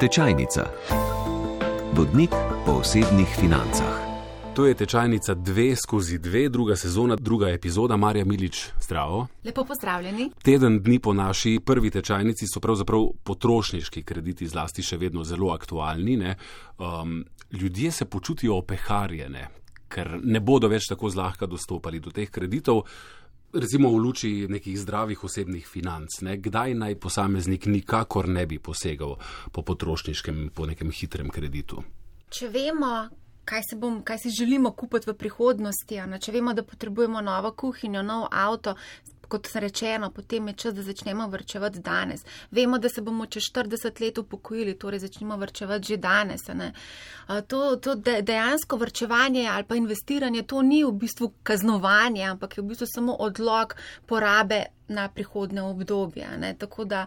Tečajnica. Vodnik po osebnih financah. To je tečajnica 2 skozi 2, druga sezona, druga epizoda. Marja Milič, zdravo. Lepo pozdravljeni. Teden dni po naši prvi tečajnici so pravzaprav potrošniški krediti zlasti še vedno zelo aktualni. Um, ljudje se počutijo opeharjene, ker ne bodo več tako zlahka dostopali do teh kreditov. Recimo v luči nekih zdravih osebnih financ, ne? kdaj naj posameznik nikakor ne bi posegal po potrošniškem, po nekem hitrem kreditu. Če vemo, kaj, bom, kaj si želimo kupiti v prihodnosti. Ne? Če vemo, da potrebujemo novo kuhinjo, nov avto, kot rečeno, potem je čas, da začnemo vrčevati danes. Vemo, da se bomo čez 40 let upokojili, torej začnemo vrčevati že danes. To, to dejansko vrčevanje ali pa investiranje, to ni v bistvu kaznovanje, ampak je v bistvu samo odlog porabe na prihodne obdobje. Ne? Tako da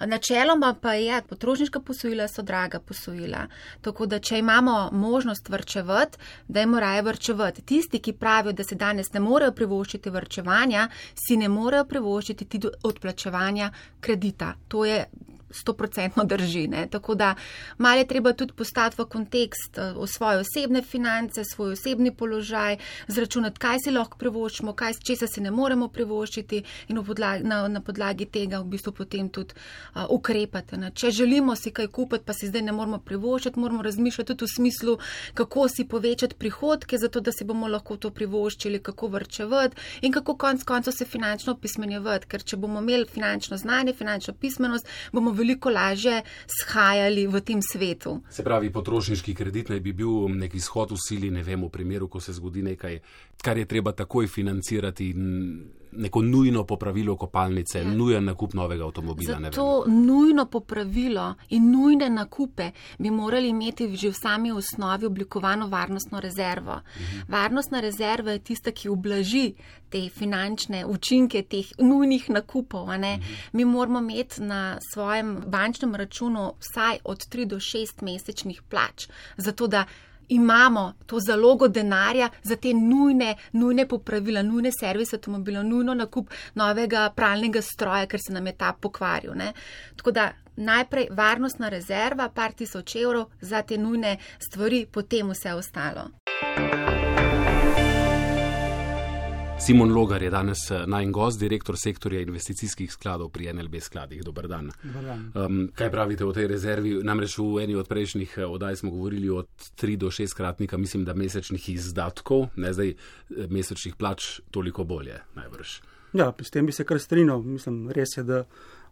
načeloma pa je, potrošniška posojila so draga posojila. Tako da, če imamo možnost vrčevati, da je moraje vrčevati. Tisti, ki pravijo, da se danes ne morejo privoščiti vrčevanja, si ne morejo privoščiti tudi odplačevanja kredita. To je stoprocentno drži. Ne? Tako da malo je treba tudi postati v kontekst eh, v svoje osebne finance, svoj osebni položaj, zračunati, kaj si lahko privoščimo, kaj česa si ne moremo privoščiti in podlagi, na, na podlagi tega v bistvu potem tudi uh, ukrepati. Ne? Če želimo si kaj kupiti, pa si zdaj ne moremo privoščiti, moramo razmišljati tudi v smislu, kako si povečati prihodke, zato da si bomo lahko to privoščili, kako vrčevati in kako konc koncev se finančno pismenjevati, ker če bomo imeli finančno znanje, finančno pismenost, bomo veliko lažje shajali v tem svetu. Se pravi, potrošniški kredit naj bi bil nek izhod v sili, ne vem, v primeru, ko se zgodi nekaj, kar je treba takoj financirati in neko nujno popravilo kopalnice, ja. nujen nakup novega avtomobila. To nujno popravilo in nujne nakupe bi morali imeti že v sami osnovi oblikovano varnostno rezervo. Mhm. Varnostna rezerva je tista, ki ublaži te finančne učinke teh nujnih nakupov. Mhm. Mi moramo imeti na svojem bančnem računu vsaj od 3 do 6 mesečnih plač, zato da imamo to zalogo denarja za te nujne, nujne popravila, nujne servise avtomobila, nujno nakup novega pralnega stroja, ker se nam je ta pokvaril. Ne? Tako da najprej varnostna rezerva, par tisoč evrov za te nujne stvari, potem vse ostalo. Simon Logar je danes eh, naj gost, direktor sektorja investicijskih skladov pri NLB skladih. Dobar dan. Dobar dan. Um, kaj pravite o tej rezervi? Namreč v eni od prejšnjih eh, oddaj smo govorili o 3 do 6 kratnika, mislim, da mesečnih izdatkov, ne zdaj eh, mesečnih plač, toliko bolje, najbrž. Ja, s tem bi se kar strinjal. Mislim, res je, da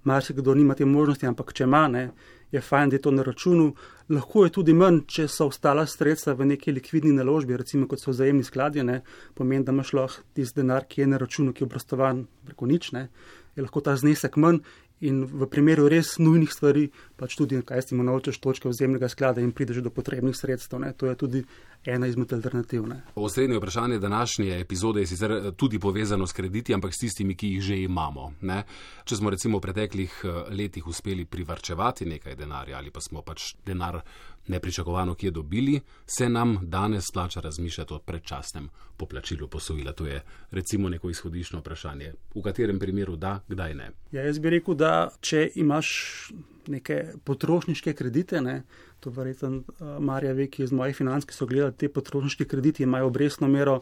marsikdo nima te možnosti, ampak če ima, ne, je fajn, da je to na računu. Lahko je tudi manj, če so ostala sredstva v neki likvidni naložbi, recimo kot so vzajemni skladje, ne, pomeni, da imaš lahko tisti denar, ki je na računu, ki je obrostovan preko nič, ne, je lahko ta znesek manj in v primeru res nujnih stvari, pač tudi, kaj si imaš, nočeš točke vzemnega sklada in prideš do potrebnih sredstev. Ne. To je tudi ena izmed alternativ. Osrednje vprašanje današnje epizode je sicer eh, tudi povezano s krediti, ampak s tistimi, ki jih že imamo. Ne. Če smo recimo v preteklih eh, letih uspeli privrčevati nekaj denarja ali pa smo pač denar nepričakovano kje dobili, se nam danes splača razmišljati o predčasnem poplačilu posojila. To je recimo neko izhodiščno vprašanje. V katerem primeru da, kdaj ne? Ja, jaz bi rekel, da če imaš neke potrošniške kredite, ne, to verjetno uh, Marja ve, ki iz mojih financ, ki so gledali te potrošniške kredite, imajo obrestno mero.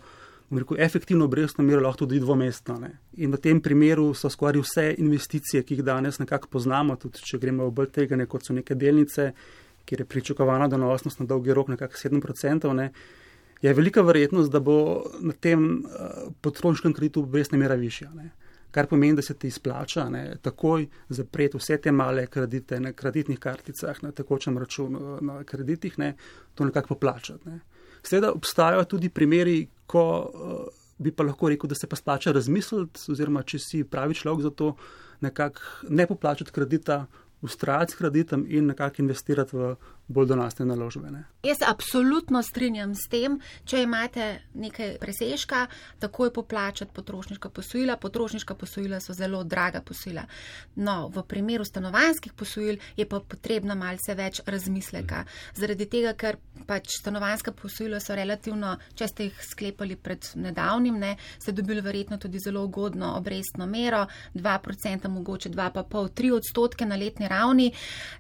Rekel, efektivno obrestno mero lahko tudi dvomestno. Ne. In v tem primeru so skoraj vse investicije, ki jih danes nekako poznamo, tudi če gremo v bolj tega, kot so neke delnice, kjer je pričakovana donosnost na dolgi rok nekako 7%, ne, je velika verjetnost, da bo na tem uh, potrošniškem kreditu obrestna mera višja. Ne. Kar pomeni, da se ti izplača ne, takoj zapreti vse te male kredite na kreditnih karticah, na tekočem računu, na kreditih, ne, to nekako poplačati. Ne. Seveda obstajajo tudi primeri, ko uh, bi pa lahko rekel, da se pa splača razmisliti, oziroma če si pravi človek za to, nekako ne poplačati kredita, ustrajati s kreditom in nekako investirati v bolj donosne naložbe. Ne. Jaz absolutno strinjam s tem, če imate nekaj presežka, takoj poplačati potrošniška posojila. Potrošniška posojila so zelo draga posojila. No, v primeru stanovanskih posojil je pa potrebno malce več razmisleka. Zaradi tega, ker pač stanovanska posojila so relativno, če ste jih sklepali pred nedavnim, ne, ste dobili verjetno tudi zelo ugodno obrestno mero, 2%, mogoče 2,5-3 odstotke na letni ravni.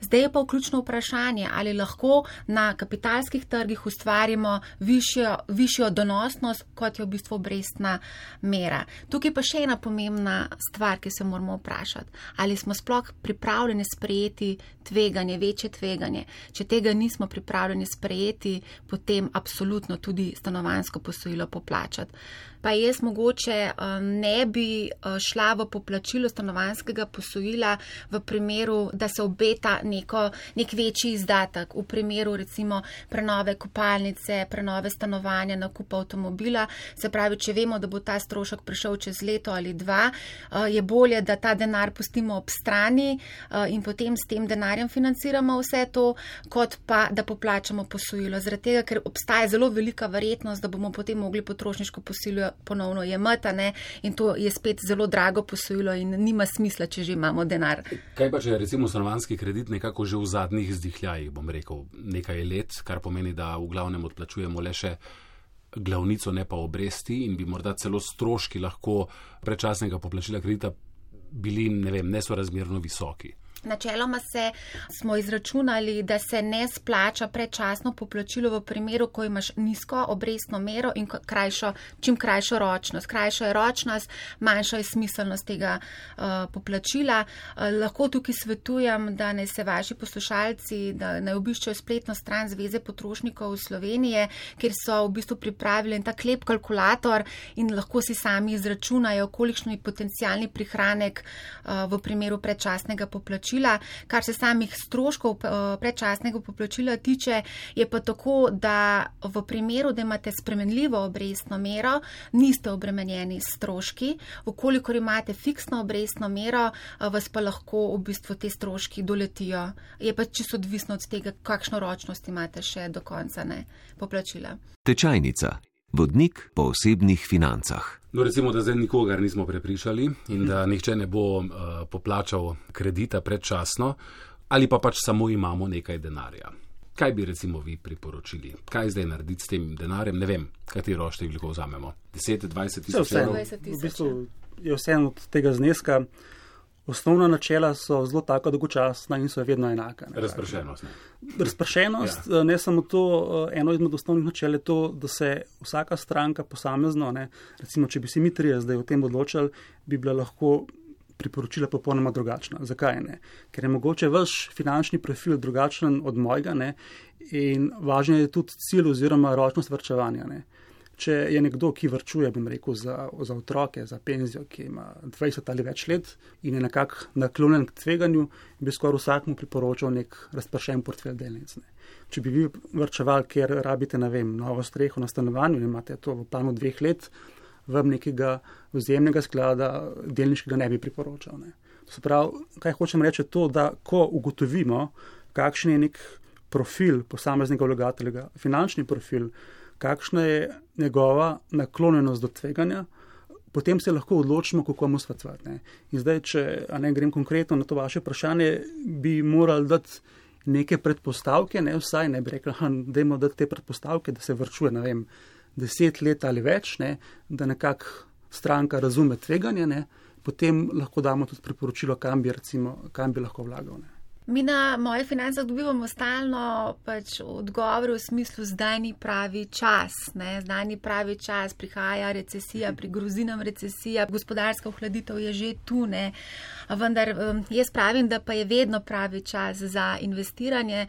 Zdaj je pa vključno vprašanje, ali lahko na kapitalskih trgih ustvarimo višjo, višjo donosnost, kot je v bistvu obrestna mera. Tukaj pa še ena pomembna stvar, ki se moramo vprašati. Ali smo sploh pripravljeni sprejeti tveganje, večje tveganje? Če tega nismo pripravljeni sprejeti, potem absolutno tudi stanovansko posojilo poplačati pa jaz mogoče um, ne bi uh, šla v poplačilo stanovanskega posojila v primeru, da se obeta neko, nek večji izdatek, v primeru recimo prenove kopalnice, prenove stanovanja, nakupa avtomobila. Se pravi, če vemo, da bo ta strošek prišel čez leto ali dva, uh, je bolje, da ta denar pustimo ob strani uh, in potem s tem denarjem financiramo vse to, kot pa da poplačamo posojilo. Zaradi tega, ker obstaja zelo velika verjetnost, da bomo potem mogli potrošniško posojilo ponovno jemati, ne? in to je spet zelo drago posojilo in nima smisla, če že imamo denar. Kaj pa, če je recimo stanovanski kredit nekako že v zadnjih zdihljajih, bom rekel, nekaj let, kar pomeni, da v glavnem odplačujemo le še glavnico, ne pa obresti in bi morda celo stroški lahko predčasnega poplačila kredita bili, ne vem, nesorazmerno visoki. Načeloma se smo izračunali, da se ne splača predčasno poplačilo v primeru, ko imaš nizko obrestno mero in krajšo, čim krajšo ročnost. Krajša je ročnost, manjša je smiselnost tega uh, poplačila. Uh, lahko tukaj svetujem, da ne se vaši poslušalci, da ne obiščajo spletno stran Zveze potrošnikov Slovenije, kjer so v bistvu pripravili ta klep kalkulator in lahko si sami izračunajo, kolikšno je potencijalni prihranek uh, v primeru predčasnega poplačila poplačila. Kar se samih stroškov eh, predčasnega poplačila tiče, je pa tako, da v primeru, da imate spremenljivo obrestno mero, niste obremenjeni s stroški. Vkolikor imate fiksno obrestno mero, eh, vas pa lahko v bistvu te stroški doletijo. Je pa čisto odvisno od tega, kakšno ročnost imate še do konca ne, poplačila. Tečajnica. Vodnik po osebnih financah. No, recimo, da zdaj nikogar nismo prepričali in da nihče ne bo uh, poplačal kredita predčasno, ali pa pač samo imamo nekaj denarja. Kaj bi recimo vi priporočili? Kaj zdaj narediti s tem denarjem? Ne vem, katero številko vzamemo. 10, 20 tisoč evrov? V bistvu je vse od tega zneska. Osnovna načela so zelo tako dolgočasna in so vedno enaka. Razpršenost. Ne? Razpršenost, ja. ne samo to, eh, eno izmed osnovnih načel je to, da se vsaka stranka posamezno, ne, recimo, če bi se mi trije zdaj o tem odločali, bi bila lahko priporočila popolnoma drugačna. Zakaj ne? Ker je mogoče vaš finančni profil drugačen od mojega ne? in važno je tudi cilj oziroma ročnost vrčevanja. Ne? Če je nekdo, ki vrčuje, bom rekel, za, za otroke, za penzijo, ki ima 20 ali več let in je nekako naklonjen k tveganju, bi skoraj vsakmu priporočal nek razpršen portfelj delnic. Ne. Če bi vi vrčevali, ker rabite, ne vem, novo streho na stanovanju in imate to v planu dveh let, vam nekega vzemnega sklada delniškega ne bi priporočal. Ne. Se pravi, kaj hočem reči, je to, da ko ugotovimo, kakšen je nek profil posameznega vlagatelja, finančni profil, kakšna je njegova naklonjenost do tveganja, potem se lahko odločimo, kako mu svetovati. In zdaj, če ne grem konkretno na to vaše vprašanje, bi morali dati neke predpostavke, ne vsaj ne bi rekli, da imamo dati te predpostavke, da se vrčuje, ne vem, deset let ali več, ne, da nekako stranka razume tveganje, ne, potem lahko damo tudi priporočilo, kam bi, recimo, kam bi lahko vlagal. Ne. Mi na moje finance dobivamo stalno pač odgovore v smislu, zdaj ni pravi čas, ne? zdaj ni pravi čas, prihaja recesija, prigrozi nam recesija, gospodarska ohladitev je že tu, ne? vendar jaz pravim, da pa je vedno pravi čas za investiranje.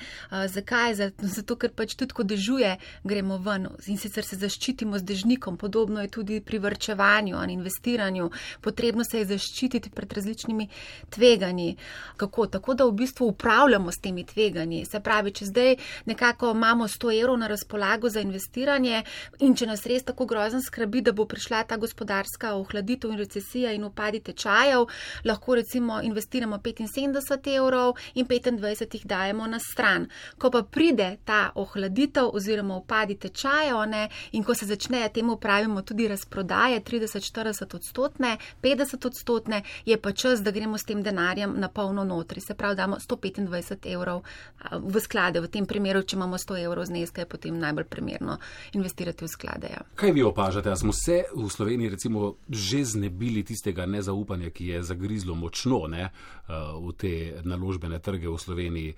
Zakaj? Zato, ker pač tudi, ko dežuje, gremo ven in sicer se zaščitimo z dežnikom, podobno je tudi pri vrčevanju in investiranju. Potrebno se je zaščititi pred različnimi tveganji. Kako? Tako da v bistvu upravljamo s temi tveganji. Se pravi, če zdaj nekako imamo 100 evrov na razpolago za investiranje in če nas res tako grozen skrbi, da bo prišla ta gospodarska ohladitev in recesija in upadi tečajev, lahko recimo investiramo 75 evrov in 25 jih dajemo na stran. Ko pa pride ta ohladitev oziroma upadi tečajev ne, in ko se začneje temu pravimo tudi razprodaje 30-40 odstotne, 50 odstotne, je pa čas, da gremo s tem denarjem na polno notri. Se pravi, damo 125 evrov v sklade. V tem primeru, če imamo 100 evrov zneska, je potem najbolj primerno investirati v sklade. Ja. Kaj vi opažate? Smo se v Sloveniji recimo že znebili tistega nezaupanja, ki je zagrizlo močno ne, v te naložbene trge v Sloveniji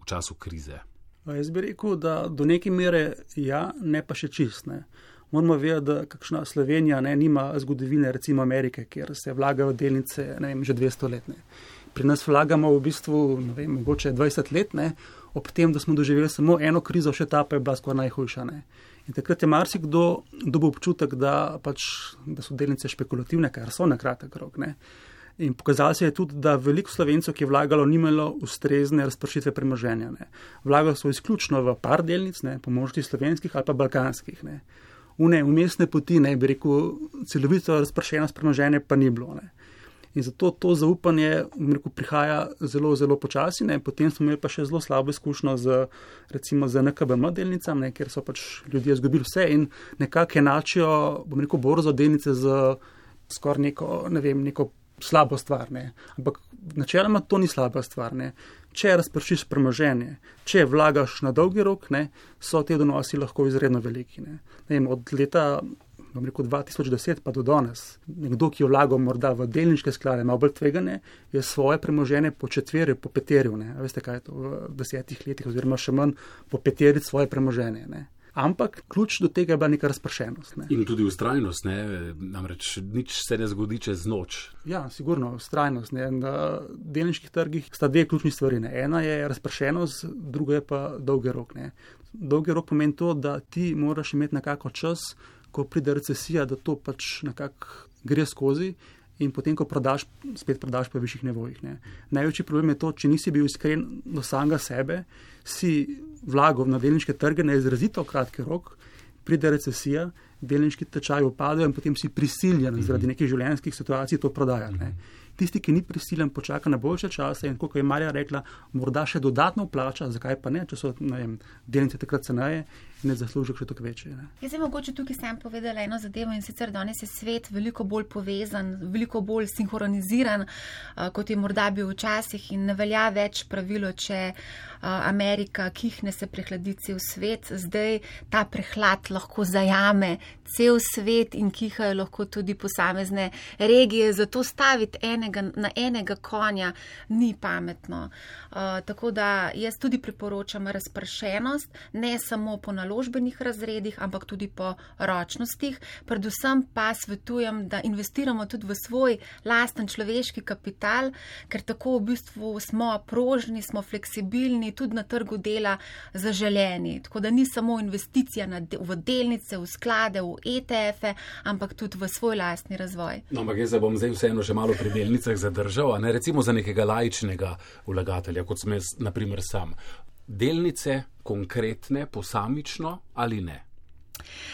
v času krize? Jaz bi rekel, da do neke mere ja, ne pa še čistne. Moramo vedeti, da kakšna Slovenija ne, nima zgodovine, recimo Amerike, kjer se vlaga v delnice vem, že 200 let. Ne. Pri nas vlagamo v bistvu vem, mogoče 20 let, ne, ob tem, da smo doživeli samo eno krizo, še ta pa je bila skoraj najhujša. Ne. In takrat je marsikdo dobil občutek, da, pač, da so delnice špekulativne, kar so na kratek rok. Ne. In pokazalo se je tudi, da veliko slovencev, ki je vlagalo, ni imelo ustrezne razpršitve premoženja. Ne. Vlagali so izključno v par delnic, ne, po možnosti slovenskih ali pa balkanskih. Ne une umestne poti, ne bi rekel, celovito razpršenost premoženja pa ni bilo. Ne. In zato to zaupanje rekel, prihaja zelo, zelo počasi. Ne. Potem smo imeli pa še zelo slabo izkušnjo z, recimo, z NKBM delnicami, ker so pač ljudje izgubili vse in nekako enačijo, bom rekel, borzo delnice z skoraj neko, ne vem, neko slabo stvar. Ne. Ampak načeloma to ni slaba stvar. Ne če razpršiš premoženje, če vlagaš na dolgi rok, ne, so te donosi lahko izredno veliki. Ne. Ne vem, od leta rekel, 2010 pa do danes, nekdo, ki je vlagal morda v delniške sklade, malo bolj tvegane, je svoje premoženje po četverju, po peterju. Ne. Veste, kaj je to v desetih letih, oziroma še manj po peterju svoje premoženje. Ne. Ampak ključ do tega je bila neka razpršenost. Ne. In tudi ustrajnost, ne? namreč nič se ne zgodi čez noč. Ja, sigurno, ustrajnost. Na delniških trgih sta dve ključni stvari. Ne. Ena je razpršenost, druga je pa dolgi rok. Ne. Dolgi rok pomeni to, da ti moraš imeti nekako čas, ko pride recesija, da to pač nekako gre skozi in potem, ko prodaš, spet prodaš po višjih nevojih. Ne. Največji problem je to, če nisi bil iskren do samega sebe, si vlagal na delniške trge na izrazito kratki rok, pride recesija, delniški tečaji upadajo in potem si prisiljen mhm. zaradi nekih življenjskih situacij to prodajati. Ne. Tisti, ki ni prisiljen, počaka na boljše čase in kot je Marja rekla, morda še dodatno plača, zakaj pa ne, če so vem, delnice takrat ceneje in je zaslužek še tako večji. Ne. Jaz sem mogoče tukaj sem povedala eno zadevo in sicer danes je svet veliko bolj povezan, veliko bolj sinhroniziran, kot je morda bil včasih in ne velja več pravilo, če Amerika kihne se prehladi cel svet. Zdaj ta prehlad lahko zajame cel svet in kihajo lahko tudi posamezne regije, zato staviti enega, na enega konja ni pametno. Tako da jaz tudi priporočam razpršenost, ne samo po nalogu, naložbenih razredih, ampak tudi po ročnostih. Predvsem pa svetujem, da investiramo tudi v svoj lasten človeški kapital, ker tako v bistvu smo prožni, smo fleksibilni, tudi na trgu dela zaželeni. Tako da ni samo investicija v delnice, v sklade, v ETF-e, ampak tudi v svoj lastni razvoj. No, ampak jaz bom zdaj vseeno še malo pri delnicah zadržal, ne recimo za nekega laičnega vlagatelja, kot sem jaz, naprimer, sam delnice konkretne, posamično ali ne?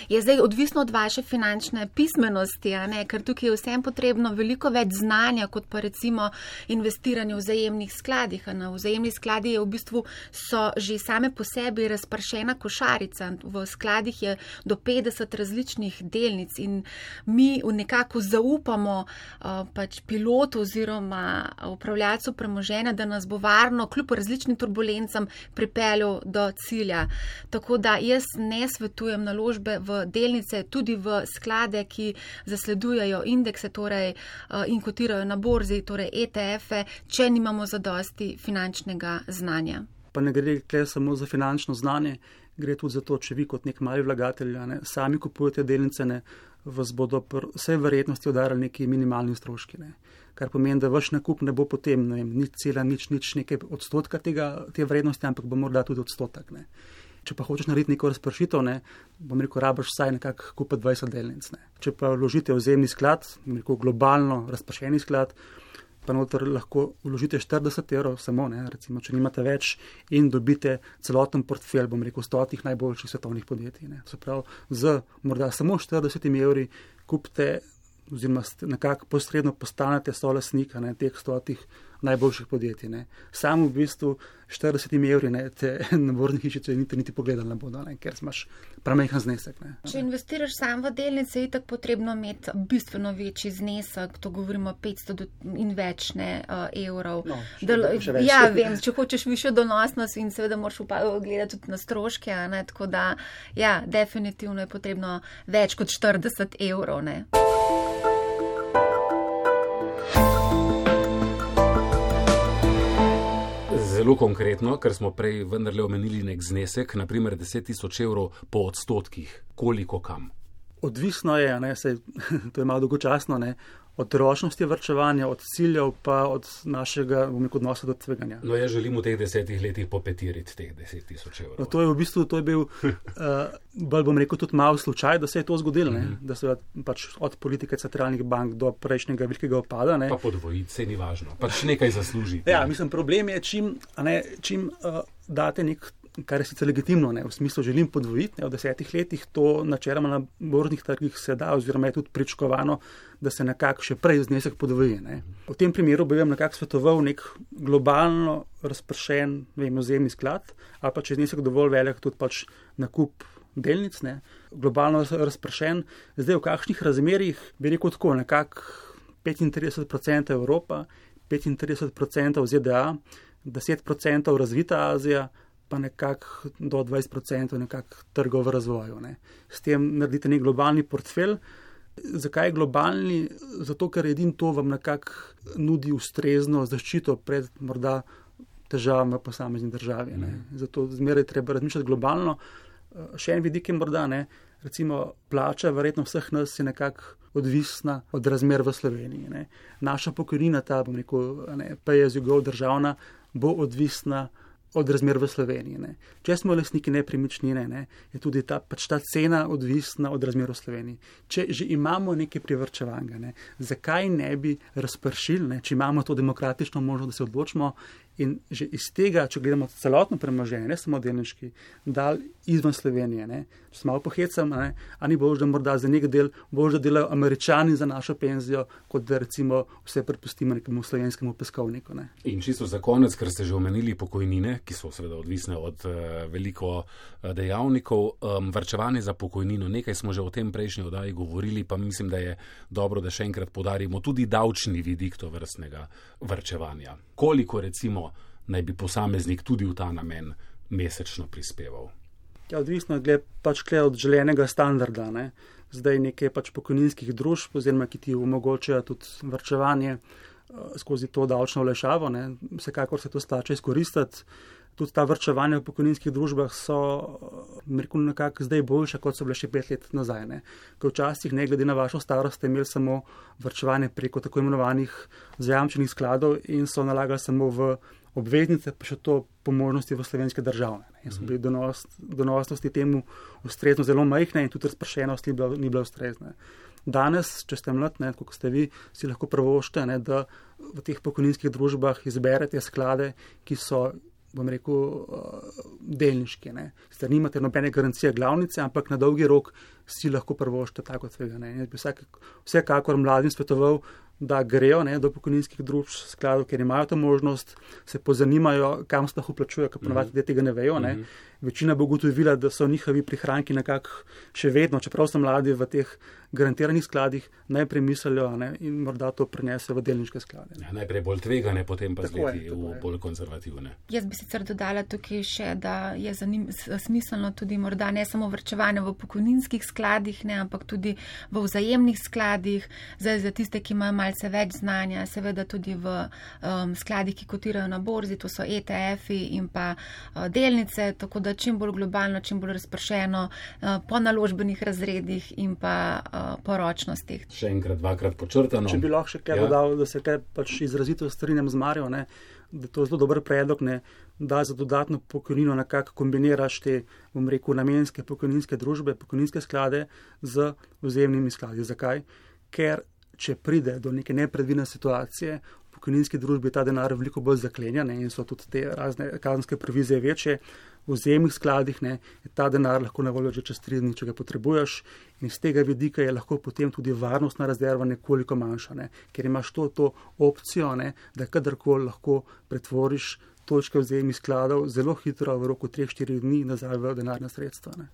Je zdaj odvisno od vaše finančne pismenosti, ker tukaj je vsem potrebno veliko več znanja, kot pa recimo investiranje v vzajemnih skladih. V vzajemnih skladih je v bistvu so že same po sebi razpršena košarica. V skladih je do 50 različnih delnic in mi nekako zaupamo pač pilotu oziroma upravljalcu premoženja, da nas bo varno kljub različnim turbulencam pripeljal do cilja. Tako da jaz ne svetujem naložb naložbe v delnice, tudi v sklade, ki zasledujejo indekse torej, eh, in kotirajo na borzi, torej ETF-e, če nimamo zadosti finančnega znanja. Pa ne gre le samo za finančno znanje, gre tudi za to, če vi kot nek mali vlagatelj ne, sami kupujete delnice, ne, vas bodo vse verjetnosti udarili neki minimalni stroški. Ne. Kar pomeni, da vaš nakup ne bo potem ne vem, nič cela, nič, nič nekaj odstotka tega, te vrednosti, ampak bo morda tudi odstotek. Ne če pa hočeš narediti neko razpršitev, ne, bom rekel, rabaš vsaj nekako kupiti 20 delnic. Ne. Če pa vložite v zemni sklad, rekel, globalno razpršeni sklad, pa noter lahko vložite 40 evrov samo, ne, recimo, če nimate več in dobite celoten portfelj, bom rekel, stotih najboljših svetovnih podjetij. Ne. Se pravi, z morda samo 40 evri kupite oziroma nekako posredno postanete solasnika teh stotih najboljših podjetij. Ne. Sam v bistvu 40 evri ne, te naborne hišice niti, niti pogledali ne bodo, ne, ker imaš premehen znesek. Ne. Če investiraš sam v delnice, je tako potrebno imeti bistveno večji znesek, to govorimo 500 in več ne, uh, evrov. No, Del, ja, vem, če hočeš višjo donosnost in seveda moraš gledati tudi na stroške, ne, tako da ja, definitivno je potrebno več kot 40 evrov. Ne. Zelo konkretno, ker smo prej vendarle omenili nek znesek, naprimer 10 tisoč evrov po odstotkih, koliko kam. Odvisno je, ne, sej, to je malo dolgočasno, ne, od ročnosti vrčevanja, od ciljev, pa od našega rekel, odnosa do tveganja. No, jaz želim v teh desetih letih popetiriti teh deset tisoč evrov. No, to je v bistvu to je bil, uh, bolj bom rekel, tudi malo slučaj, da se je to zgodilo, mm -hmm. da se pač od politike centralnih bank do prejšnjega velikega opada. Ne. Pa podvojiti se ni važno, pač nekaj zasluži. ja, mislim, problem je, čim, ne, čim uh, date nek kar je sicer legitimno, ne, v smislu želim podvojiti, ne, v desetih letih to načeloma na borznih trgih se da, oziroma je tudi pričakovano, da se nekako še prej znesek podvoji. Ne. V tem primeru bi vam nekako svetoval nek globalno razpršen ozemni sklad, ali pa če je znesek dovolj velik, tudi pač nakup delnic, ne, globalno razpršen. Zdaj v kakšnih razmerih bi rekel tako, nekako 35% Evropa, 35% ZDA, 10% razvita Azija, pa nekako do 20% nekako trgov v razvoju. Ne. S tem naredite nek globalni portfelj. Zakaj je globalni? Zato, ker edin to vam nekako nudi ustrezno zaščito pred morda težavami v posamezni državi. Ne. Zato zmeraj treba razmišljati globalno. Še en vidik je morda, ne. recimo plača verjetno vseh nas je nekako odvisna od razmer v Sloveniji. Ne. Naša pokojnina, ta, bom rekel, PSUG državna, bo odvisna od razmer v Sloveniji. Ne. Če smo lastniki nepremičnine, ne, je tudi ta, pač ta cena odvisna od razmer v Sloveniji. Če že imamo nekaj privrčevanja, ne, zakaj ne bi razpršili, ne, če imamo to demokratično možnost, da se odločimo in že iz tega, če gledamo celotno premoženje, ne samo delniški, dal izven Slovenije. Ne. Če smo malo pohecam, ne, ani bož, da morda za nek del bož, da delajo američani za našo penzijo, kot da recimo vse prepustimo nekemu slovenskemu peskovniku. Ne. In čisto za konec, ker ste že omenili pokojnine, ki so seveda odvisne od uh, veliko uh, dejavnikov, um, vrčevanje za pokojnino, nekaj smo že o tem prejšnji oddaji govorili, pa mislim, da je dobro, da še enkrat podarimo tudi davčni vidik to vrstnega vrčevanja. Koliko recimo naj bi posameznik tudi v ta namen mesečno prispeval. Ja, odvisno je pač od želenega standarda. Ne. Zdaj nekaj pač pokojninskih družb, oziroma ki ti omogočajo tudi vrčevanje uh, skozi to davčno olešavo, vsekakor se to splača izkoristiti. Tudi ta vrčevanja v pokojninskih družbah so rekel, nekako zdaj boljša, kot so bile še pet let nazaj. Ne. Ker včasih, ne glede na vašo starost, ste imeli samo vrčevanje preko tako imenovanih zajamčenih skladov in so nalagali samo v obveznice, pa še to po možnosti v slovenske države. In so bili donost, donosnosti temu ustrezno zelo majhne in tudi razpršenost ni bila, ni bila ustrezna. Danes, če ste mlad, ne, kot ste vi, si lahko prvošte, ne, da v teh pokojninskih družbah izberete sklade, ki so, bom rekel, delniški. Ste nimate nobene garancije glavnice, ampak na dolgi rok si lahko prvošte tako tvega. Jaz bi vsak, vsekakor mladim svetoval, da grejo ne, do pokojninskih družb, skladov, ker imajo to možnost, se pozanimajo, kam sploh uplačujejo, ker ponovadi mm -hmm. tega ne vejo. Ne. Mm -hmm. Večina bo ugotovila, da so njihovi prihranki nekako še vedno, čeprav so mladi v teh garantiranih skladih, najprej mislijo ne, in morda to prenese v delniške sklade. Ja, najprej bolj tvegane, potem pa zleti v bolj konzervativne. Jaz bi sicer dodala tukaj še, da je zanim, smiselno tudi morda ne samo vrčevanje v pokojninskih skladih, ne, ampak tudi v vzajemnih skladih, zdaj za tiste, ki imajo malce več znanja, seveda tudi v um, skladih, ki kotirajo na borzi, to so ETF-i in pa uh, delnice, tako da čim bolj globalno, čim bolj razpršeno uh, po naložbenih razredih in pa uh, poročnostih. Še enkrat, dvakrat počrtano. Če bi lahko še kaj ja. dodal, da se kaj pač izrazito strinjam z Marijo, ne, da to je zelo dober predlog, ne, da za dodatno pokojnino nekako kombiniraš te, bom rekel, namenske pokojninske družbe, pokojninske sklade z vzemnimi skladi. Zakaj? Ker če pride do neke nepredvidene situacije, v pokojninski družbi je ta denar veliko bolj zaklenjen in so tudi te razne kazenske provizije večje. V vzemnih skladih ne, je ta denar lahko na voljo že čez tri dni, če ga potrebuješ. In z tega vidika je lahko potem tudi varnostna rezerva nekoliko manjša, ne, ker imaš to, to opcijo, ne, da kadarkoli lahko pretvoriš točke vzemnih skladov zelo hitro v roku 3-4 dni nazaj v denarne sredstva. Ne.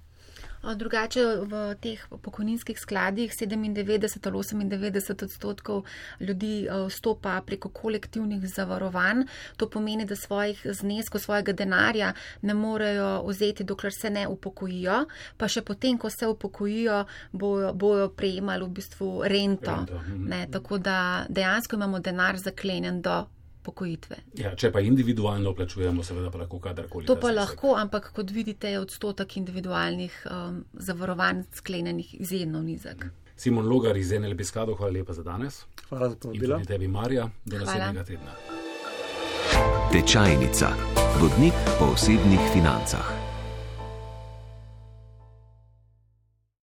Drugače v teh pokojninskih skladih 97 ali 98 odstotkov ljudi vstopa preko kolektivnih zavarovanj. To pomeni, da svojih zneskov, svojega denarja ne morejo vzeti, dokler se ne upokojijo, pa še potem, ko se upokojijo, bojo, bojo prejemali v bistvu rento. rento. Mhm. Ne, tako da dejansko imamo denar zaklenjen do pokojitve. Ja, če pa individualno plačujemo, seveda pa lahko kadarkoli. To pa lahko, ampak kot vidite, je odstotek individualnih um, zavarovanj sklenjenih izjemno nizek. Simon Logar iz NLB skladov, hvala lepa za danes. Hvala za povabilo. In tebi, Marja, do naslednjega tedna. Tečajnica. Vodnik po osebnih financah.